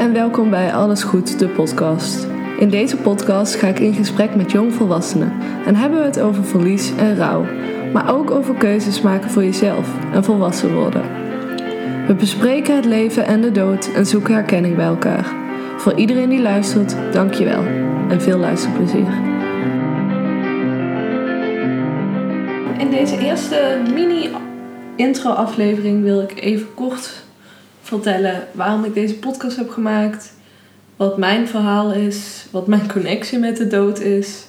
en welkom bij Alles Goed, de podcast. In deze podcast ga ik in gesprek met jongvolwassenen en hebben we het over verlies en rouw, maar ook over keuzes maken voor jezelf en volwassen worden. We bespreken het leven en de dood en zoeken herkenning bij elkaar. Voor iedereen die luistert, dankjewel en veel luisterplezier. In deze eerste mini-intro-aflevering wil ik even kort vertellen waarom ik deze podcast heb gemaakt, wat mijn verhaal is, wat mijn connectie met de dood is.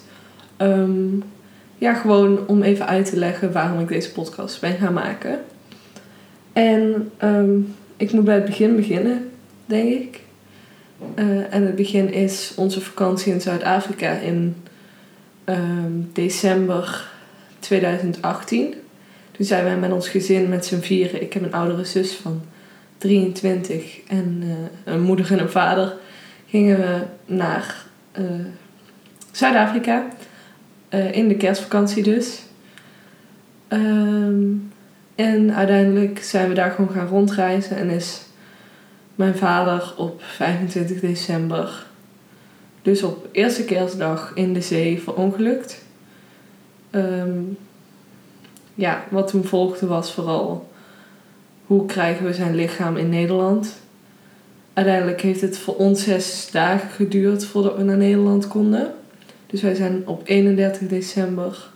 Ehm, ja, gewoon om even uit te leggen waarom ik deze podcast ben gaan maken. En ehm, ik moet bij het begin beginnen, denk ik. Uh, en het begin is onze vakantie in Zuid-Afrika in ehm, december 2018. Toen zijn wij met ons gezin met z'n vieren. Ik heb een oudere zus van 23 en uh, een moeder en een vader. Gingen we naar uh, Zuid-Afrika. in de kerstvakantie dus. Um, en uiteindelijk zijn we daar gewoon gaan rondreizen en is mijn vader op 25 december, dus op eerste kerstdag, in de zee verongelukt. Um, ja, wat toen volgde was vooral hoe krijgen we zijn lichaam in Nederland. Uiteindelijk heeft het voor ons zes dagen geduurd voordat we naar Nederland konden. Dus wij zijn op 31 december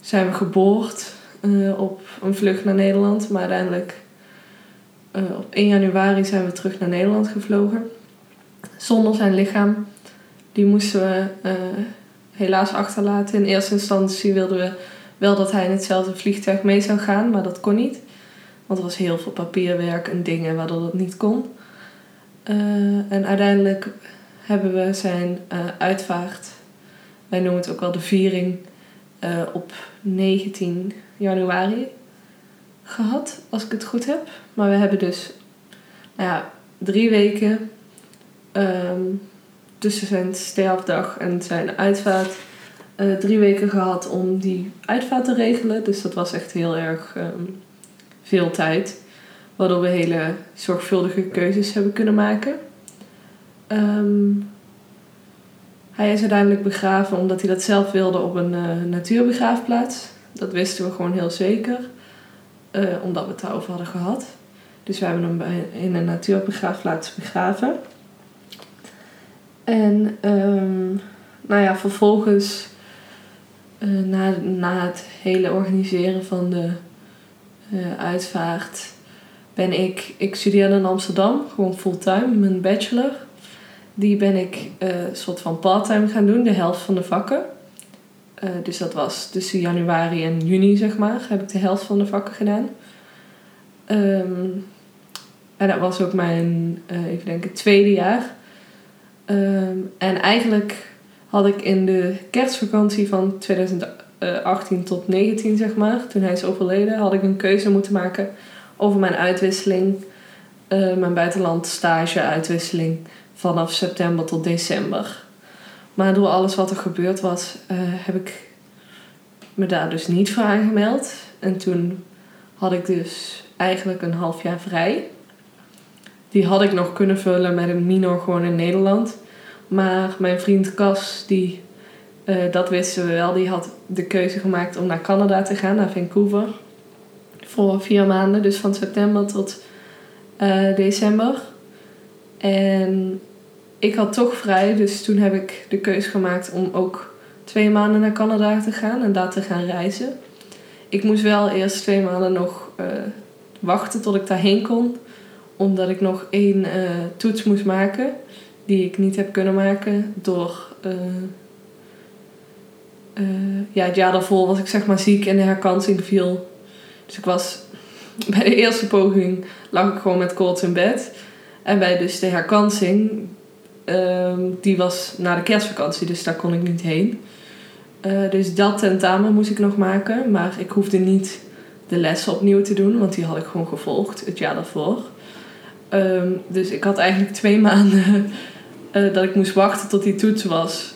zijn we geboord uh, op een vlucht naar Nederland. Maar uiteindelijk uh, op 1 januari zijn we terug naar Nederland gevlogen. Zonder zijn lichaam. Die moesten we uh, helaas achterlaten. In eerste instantie wilden we wel dat hij in hetzelfde vliegtuig mee zou gaan, maar dat kon niet. Want er was heel veel papierwerk en dingen waardoor dat niet kon. en uiteindelijk hebben we zijn uitvaart, wij noemen het ook wel de viering, op 19 januari gehad, als ik het goed heb. Maar we hebben dus nou ja, drie weken um, tussen zijn sterfdag en zijn uitvaart. Drie weken gehad om die uitvaart te regelen. Dus dat was echt heel erg um, veel tijd. Waardoor we hele zorgvuldige keuzes hebben kunnen maken. Um, hij is uiteindelijk begraven omdat hij dat zelf wilde op een uh, natuurbegraafplaats. Dat wisten we gewoon heel zeker, uh, omdat we het daarover hadden gehad. Dus we hebben hem in een natuurbegraafplaats begraven. En um, nou ja, vervolgens, uh, na, na het hele organiseren van de uh, uitvaart, ben ik, ik studeerde in Amsterdam, gewoon fulltime, mijn bachelor. Die ben ik uh, soort van parttime gaan doen, de helft van de vakken. Uh, dus dat was tussen januari en juni, zeg maar, heb ik de helft van de vakken gedaan. Um, en dat was ook mijn, even denken, tweede jaar. Um, en eigenlijk had ik in de kerstvakantie van 2018 tot 19, zeg maar, toen hij is overleden, had ik een keuze moeten maken over mijn uitwisseling, uh, mijn buitenland stage uitwisseling vanaf september tot december. Maar door alles wat er gebeurd was, uh, heb ik me daar dus niet voor aangemeld. En toen had ik dus eigenlijk een half jaar vrij. Die had ik nog kunnen vullen met een minor gewoon in Nederland. Maar mijn vriend Cas, die, uh, dat wisten we wel, die had de keuze gemaakt om naar Canada te gaan, naar Vancouver. Voor vier maanden, dus van september tot uh, december. En ik had toch vrij, dus toen heb ik de keuze gemaakt om ook twee maanden naar Canada te gaan en daar te gaan reizen. Ik moest wel eerst twee maanden nog uh, wachten tot ik daarheen kon, omdat ik nog één toets moest maken, die ik niet heb kunnen maken door. Uh, ja, het jaar daarvoor was ik zeg maar ziek en de herkansing viel. Dus ik was bij de eerste poging lag ik gewoon met koorts in bed. En bij dus de herkansing Um, die was na de kerstvakantie, dus daar kon ik niet heen. Uh, dus dat tentamen moest ik nog maken. Maar ik hoefde niet de lessen opnieuw te doen, want die had ik gewoon gevolgd het jaar daarvoor. Um, dus ik had eigenlijk twee maanden uh, dat ik moest wachten tot die toets was.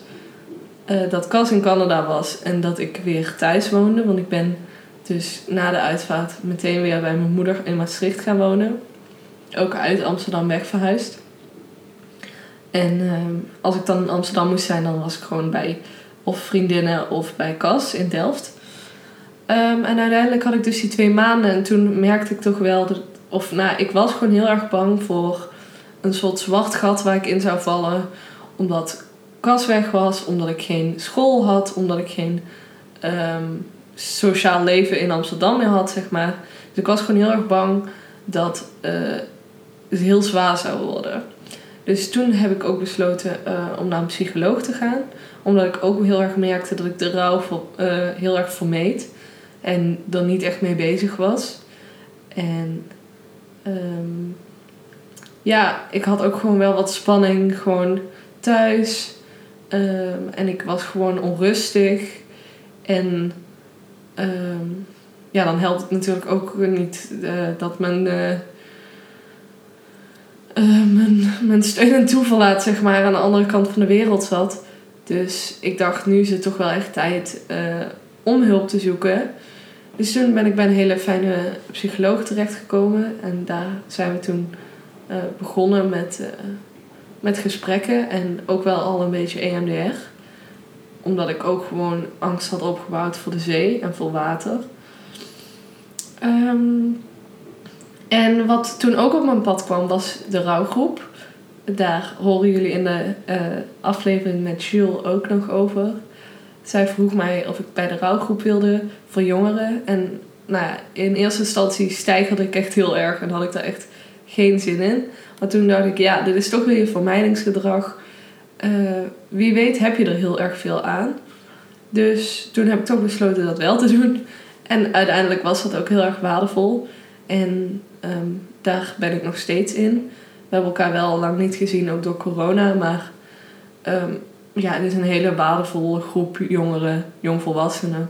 Uh, dat Cas in Canada was en dat ik weer thuis woonde. Want ik ben dus na de uitvaart meteen weer bij mijn moeder in Maastricht gaan wonen. Ook uit Amsterdam weg verhuisd. En ehm, als ik dan in Amsterdam moest zijn, dan was ik gewoon bij of vriendinnen of bij Cas in Delft. Ehm, en uiteindelijk had ik dus die twee maanden en toen merkte ik toch wel dat, of nou, ik was gewoon heel erg bang voor een soort zwart gat waar ik in zou vallen, omdat Weg was, omdat ik geen school had, omdat ik geen ehm, sociaal leven in Amsterdam meer had, zeg maar. Dus ik was gewoon heel erg bang dat uh, het heel zwaar zou worden. Dus toen heb ik ook besloten uh, om naar een psycholoog te gaan. Omdat ik ook heel erg merkte dat ik de rouw uh, heel erg vermeed. En er niet echt mee bezig was. En um, ja, ik had ook gewoon wel wat spanning gewoon thuis. Um, en ik was gewoon onrustig. En um, ja, dan helpt het natuurlijk ook niet uh, dat men uh, mijn, mijn steun en toeverlaat zeg maar, aan de andere kant van de wereld zat. Dus ik dacht, nu is het toch wel echt tijd om hulp te zoeken. Dus toen ben ik bij een hele fijne psycholoog terechtgekomen. En daar zijn we toen begonnen met, met gesprekken. En ook wel al een beetje EMDR. Omdat ik ook gewoon angst had opgebouwd voor de zee en voor water. Um, en wat toen ook op mijn pad kwam, was de rouwgroep. Daar horen jullie in de uh, aflevering met Jules ook nog over. Zij vroeg mij of ik bij de rouwgroep wilde voor jongeren. En nou ja, in eerste instantie stijgerde ik echt heel erg en had ik daar echt geen zin in. Maar toen dacht ik, ja, dit is toch weer vermijdingsgedrag. Uh, wie weet heb je er heel erg veel aan. Dus toen heb ik toch besloten dat wel te doen. En uiteindelijk was dat ook heel erg waardevol. En um, daar ben ik nog steeds in. We hebben elkaar wel lang niet gezien, ook door corona. Maar um, ja, het is een hele waardevolle groep jongeren, jongvolwassenen.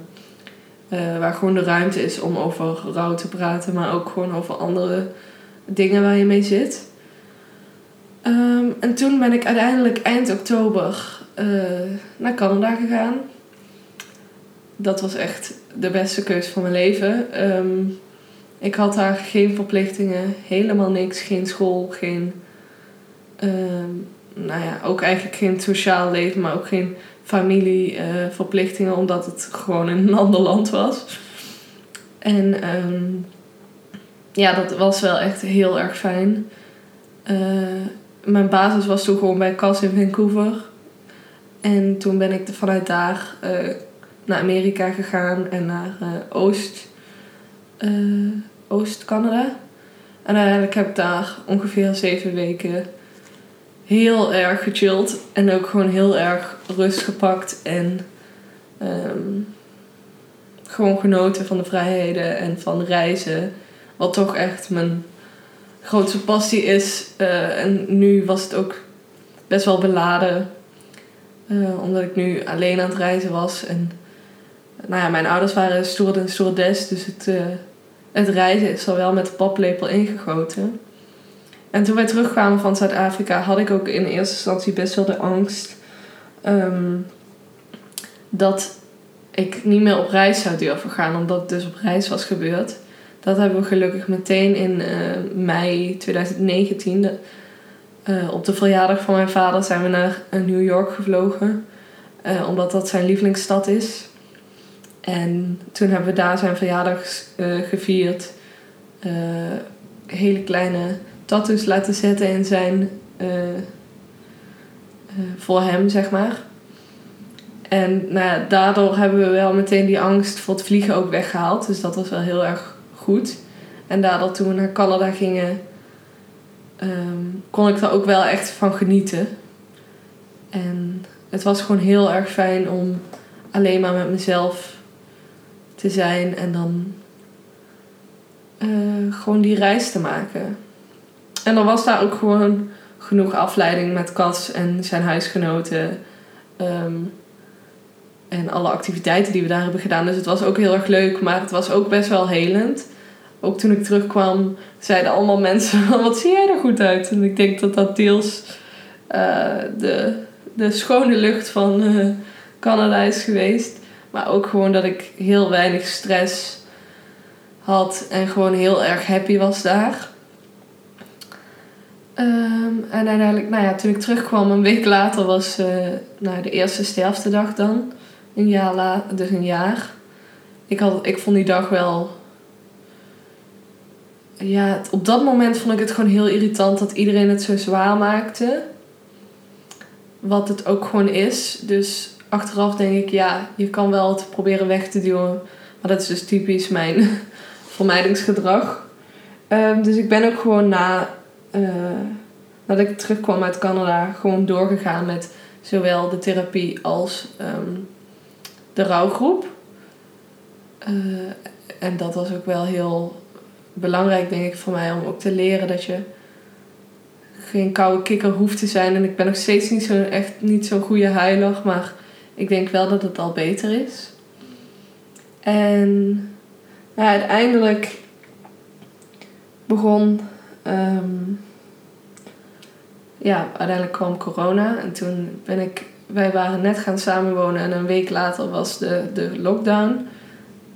Uh, waar gewoon de ruimte is om over rouw te praten, maar ook gewoon over andere dingen waar je mee zit. Um, en toen ben ik uiteindelijk eind oktober uh, naar Canada gegaan. Dat was echt de beste keuze van mijn leven. Um, ik had daar geen verplichtingen, helemaal niks, geen school, geen. Uh, nou ja, ook eigenlijk geen sociaal leven, maar ook geen familieverplichtingen, uh, omdat het gewoon in een ander land was. En um, ja, dat was wel echt heel erg fijn. Uh, mijn basis was toen gewoon bij Cas in Vancouver. En toen ben ik vanuit daar uh, naar Amerika gegaan en naar Oost uh, Oost-Canada. En uiteindelijk heb ik daar ongeveer zeven weken heel erg gechilled. En ook gewoon heel erg rust gepakt. En um, gewoon genoten van de vrijheden en van reizen. Wat toch echt mijn grootste passie is. Uh, en nu was het ook best wel beladen. Uh, omdat ik nu alleen aan het reizen was. En nou ja, mijn ouders waren stoer en stewardess. Dus het, uh, het reizen is er wel met de paplepel ingegoten. En toen wij terugkwamen van Zuid-Afrika had ik ook in eerste instantie best wel de angst um, dat ik niet meer op reis zou durven gaan, omdat het dus op reis was gebeurd. Dat hebben we gelukkig meteen in uh, mei 2019, de, uh, op de verjaardag van mijn vader, zijn we naar New York gevlogen. Omdat dat zijn lievelingsstad is. En toen hebben we daar zijn verjaardag gevierd. Hele kleine tattoos laten zetten in zijn. Voor hem, zeg maar. En nou daardoor hebben we wel meteen die angst voor het vliegen ook weggehaald. Dus dat was wel heel erg goed. En daardoor toen we naar Canada gingen, um, kon ik er ook wel echt van genieten. En het was gewoon heel erg fijn om alleen maar met mezelf te zijn en dan uh, gewoon die reis te maken. En er was daar ook gewoon genoeg afleiding met Cas en zijn huisgenoten. Um, en alle activiteiten die we daar hebben gedaan. Dus het was ook heel erg leuk, maar het was ook best wel helend. Ook toen ik terugkwam, zeiden allemaal mensen: Wat zie jij er goed uit? En ik denk dat dat deels uh, de, de schone lucht van uh, Canada is geweest. Maar ook gewoon dat ik heel weinig stress had en gewoon heel erg happy was daar. Ehm, en uiteindelijk, nou ja, toen ik terugkwam, een week later was uh, de eerste sterftedag dan. Een jaar later, dus een jaar. Ik, had, ik vond die dag wel. Ja, op dat moment vond ik het gewoon heel irritant dat iedereen het zo zwaar maakte. Wat het ook gewoon is. Dus achteraf denk ik, ja, je kan wel het proberen weg te duwen. Maar dat is dus typisch mijn vermijdingsgedrag. Ehm, dus ik ben ook gewoon na, uh, nadat ik terugkwam uit Canada, gewoon doorgegaan met zowel de therapie als ehm, de rouwgroep. Uh, en dat was ook wel heel belangrijk, denk ik, voor mij om ook te leren dat je geen koude kikker hoeft te zijn. En ik ben nog steeds niet zo echt niet zo'n goede huiler, maar ik denk wel dat het al beter is. En ja, uiteindelijk begon. Um, ja, uiteindelijk kwam corona en toen ben ik. Wij waren net gaan samenwonen en een week later was de, de lockdown.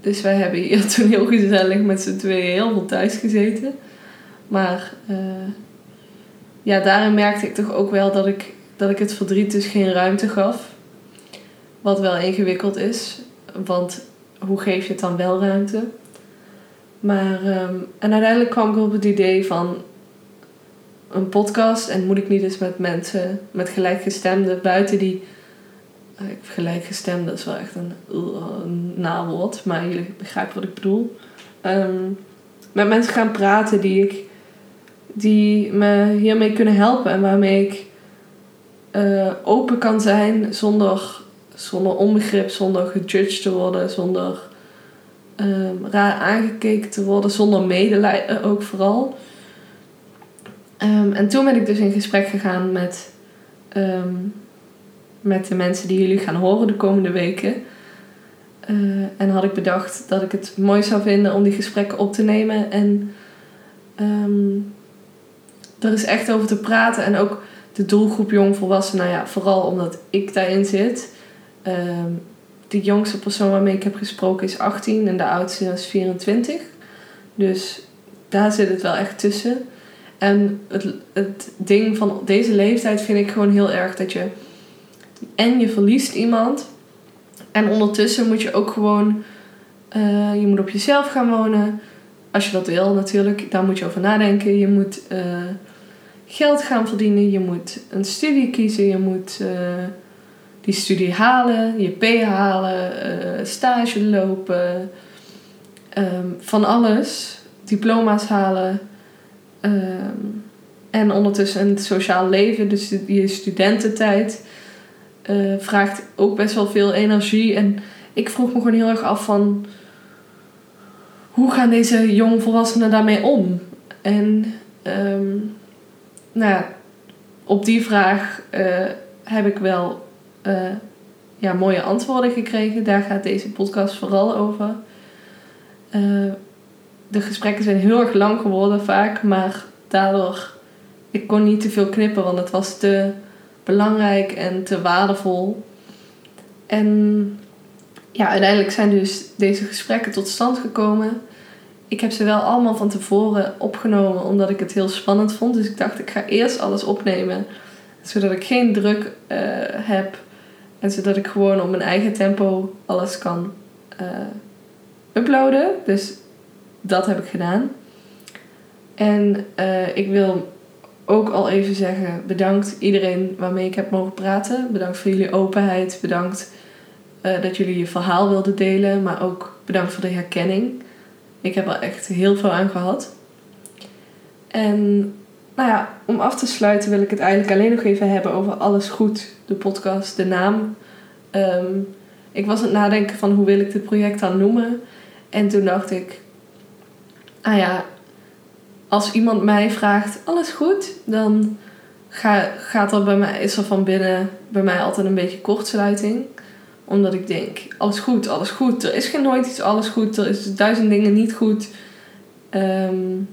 Dus wij hebben hier toen heel gezellig met z'n tweeën heel veel thuis gezeten. Maar uh, ja, daarin merkte ik toch ook wel dat ik, dat ik het verdriet dus geen ruimte gaf. Wat wel ingewikkeld is, want hoe geef je het dan wel ruimte? Maar, um, en uiteindelijk kwam ik op het idee van een podcast. En moet ik niet eens met mensen, met gelijkgestemden buiten die. Uh, gelijkgestemde is wel echt een, een nawoord, maar jullie begrijpen wat ik bedoel. Um, met mensen gaan praten die ik die me hiermee kunnen helpen en waarmee ik uh, open kan zijn zonder, zonder onbegrip, zonder gejudged te worden, zonder um, raar aangekeken te worden, zonder medelijden ook vooral. Um, en toen ben ik dus in gesprek gegaan met, met de mensen die jullie gaan horen de komende weken. Uh, en had ik bedacht dat ik het mooi zou vinden om die gesprekken op te nemen en um, er is echt over te praten. En ook de doelgroep jongvolwassenen, nou ja, vooral omdat ik daarin zit. Um, de jongste persoon waarmee ik heb gesproken is 18 en de oudste is 24. Dus daar zit het wel echt tussen. En het, het ding van deze leeftijd vind ik gewoon heel erg dat je. En je verliest iemand. En ondertussen moet je ook gewoon. Uh, je moet op jezelf gaan wonen. Als je dat wil natuurlijk. Daar moet je over nadenken. Je moet uh, geld gaan verdienen. Je moet een studie kiezen. Je moet. Uh, die studie halen, je P halen, stage lopen, um, van alles, diploma's halen. Um, en ondertussen een sociaal leven, dus je studententijd, uh, vraagt ook best wel veel energie. En ik vroeg me gewoon heel erg af van hoe gaan deze jongvolwassenen daarmee om? En um, nou ja, op die vraag uh, heb ik wel uh, ja, mooie antwoorden gekregen. Daar gaat deze podcast vooral over. De gesprekken zijn heel erg lang geworden vaak, maar daardoor ik kon niet te veel knippen, want het was te belangrijk en te waardevol. En ja, uiteindelijk zijn dus deze gesprekken tot stand gekomen. Ik heb ze wel allemaal van tevoren opgenomen omdat ik het heel spannend vond. Dus ik dacht, ik ga eerst alles opnemen, zodat ik geen druk uh, heb en zodat ik gewoon op mijn eigen tempo alles kan uh, uploaden. Dus dat heb ik gedaan. En uh, ik wil ook al even zeggen: bedankt iedereen waarmee ik heb mogen praten. Bedankt voor jullie openheid. Bedankt uh, dat jullie je verhaal wilden delen. Maar ook bedankt voor de herkenning. Ik heb er echt heel veel aan gehad. En nou ja, om af te sluiten wil ik het eigenlijk alleen nog even hebben over Alles Goed, de podcast, de naam. Um, ik was het nadenken van hoe wil ik dit project dan noemen. En toen dacht ik, ah ja, als iemand mij vraagt, alles goed, dan ga, gaat er bij mij, is er van binnen bij mij altijd een beetje kortsluiting. Omdat ik denk, alles goed, alles goed. Er is geen nooit iets alles goed, er is duizend dingen niet goed. Um,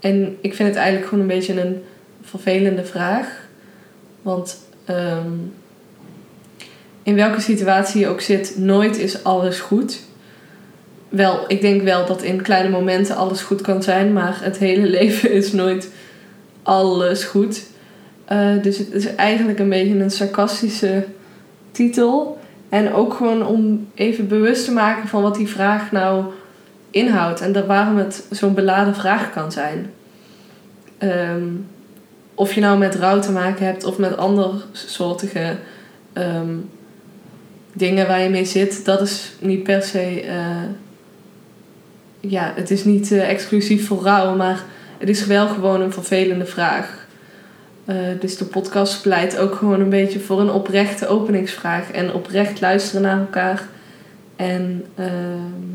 en ik vind het eigenlijk gewoon een beetje een vervelende vraag. Want um, in welke situatie je ook zit, nooit is alles goed wel, ik denk wel dat in kleine momenten alles goed kan zijn, maar het hele leven is nooit alles goed. Uh, dus het is eigenlijk een beetje een sarcastische titel. En ook gewoon om even bewust te maken van wat die vraag nou inhoudt. En dat waarom het zo'n beladen vraag kan zijn. Um, of je nou met rouw te maken hebt of met andere soortige um, dingen waar je mee zit, dat is niet per se. Uh, ja, het is niet uh, exclusief voor rouw, maar het is wel gewoon een vervelende vraag. Uh, dus de podcast pleit ook gewoon een beetje voor een oprechte openingsvraag en oprecht luisteren naar elkaar en ehm,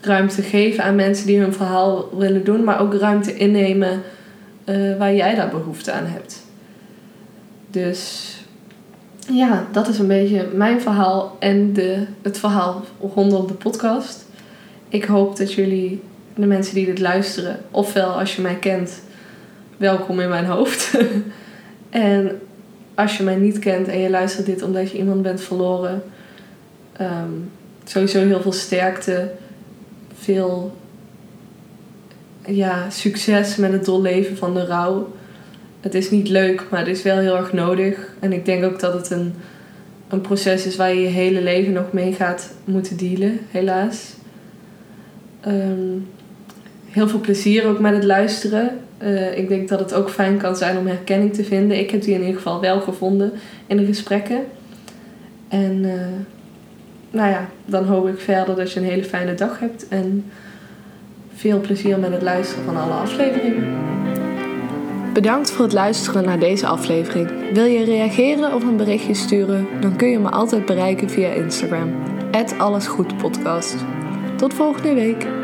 ruimte geven aan mensen die hun verhaal willen doen, maar ook ruimte innemen uh, waar jij daar behoefte aan hebt. Dus ja, dat is een beetje mijn verhaal en de, het verhaal rondom de podcast. Ik hoop dat jullie, de mensen die dit luisteren, ofwel als je mij kent, welkom in mijn hoofd. en als je mij niet kent en je luistert dit omdat je iemand bent verloren, um, sowieso heel veel sterkte, veel ja, succes met het doorleven van de rouw. Het is niet leuk, maar het is wel heel erg nodig. En ik denk ook dat het een, een proces is waar je je hele leven nog mee gaat moeten dealen, helaas. Ehm, heel veel plezier ook met het luisteren. Uh, ik denk dat het ook fijn kan zijn om herkenning te vinden. Ik heb die in ieder geval wel gevonden in de gesprekken. En uh, nou ja, dan hoop ik verder dat je een hele fijne dag hebt. En veel plezier met het luisteren van alle afleveringen. Bedankt voor het luisteren naar deze aflevering. Wil je reageren of een berichtje sturen? Dan kun je me altijd bereiken via Instagram. Allesgoedpodcast. Tot volgende week.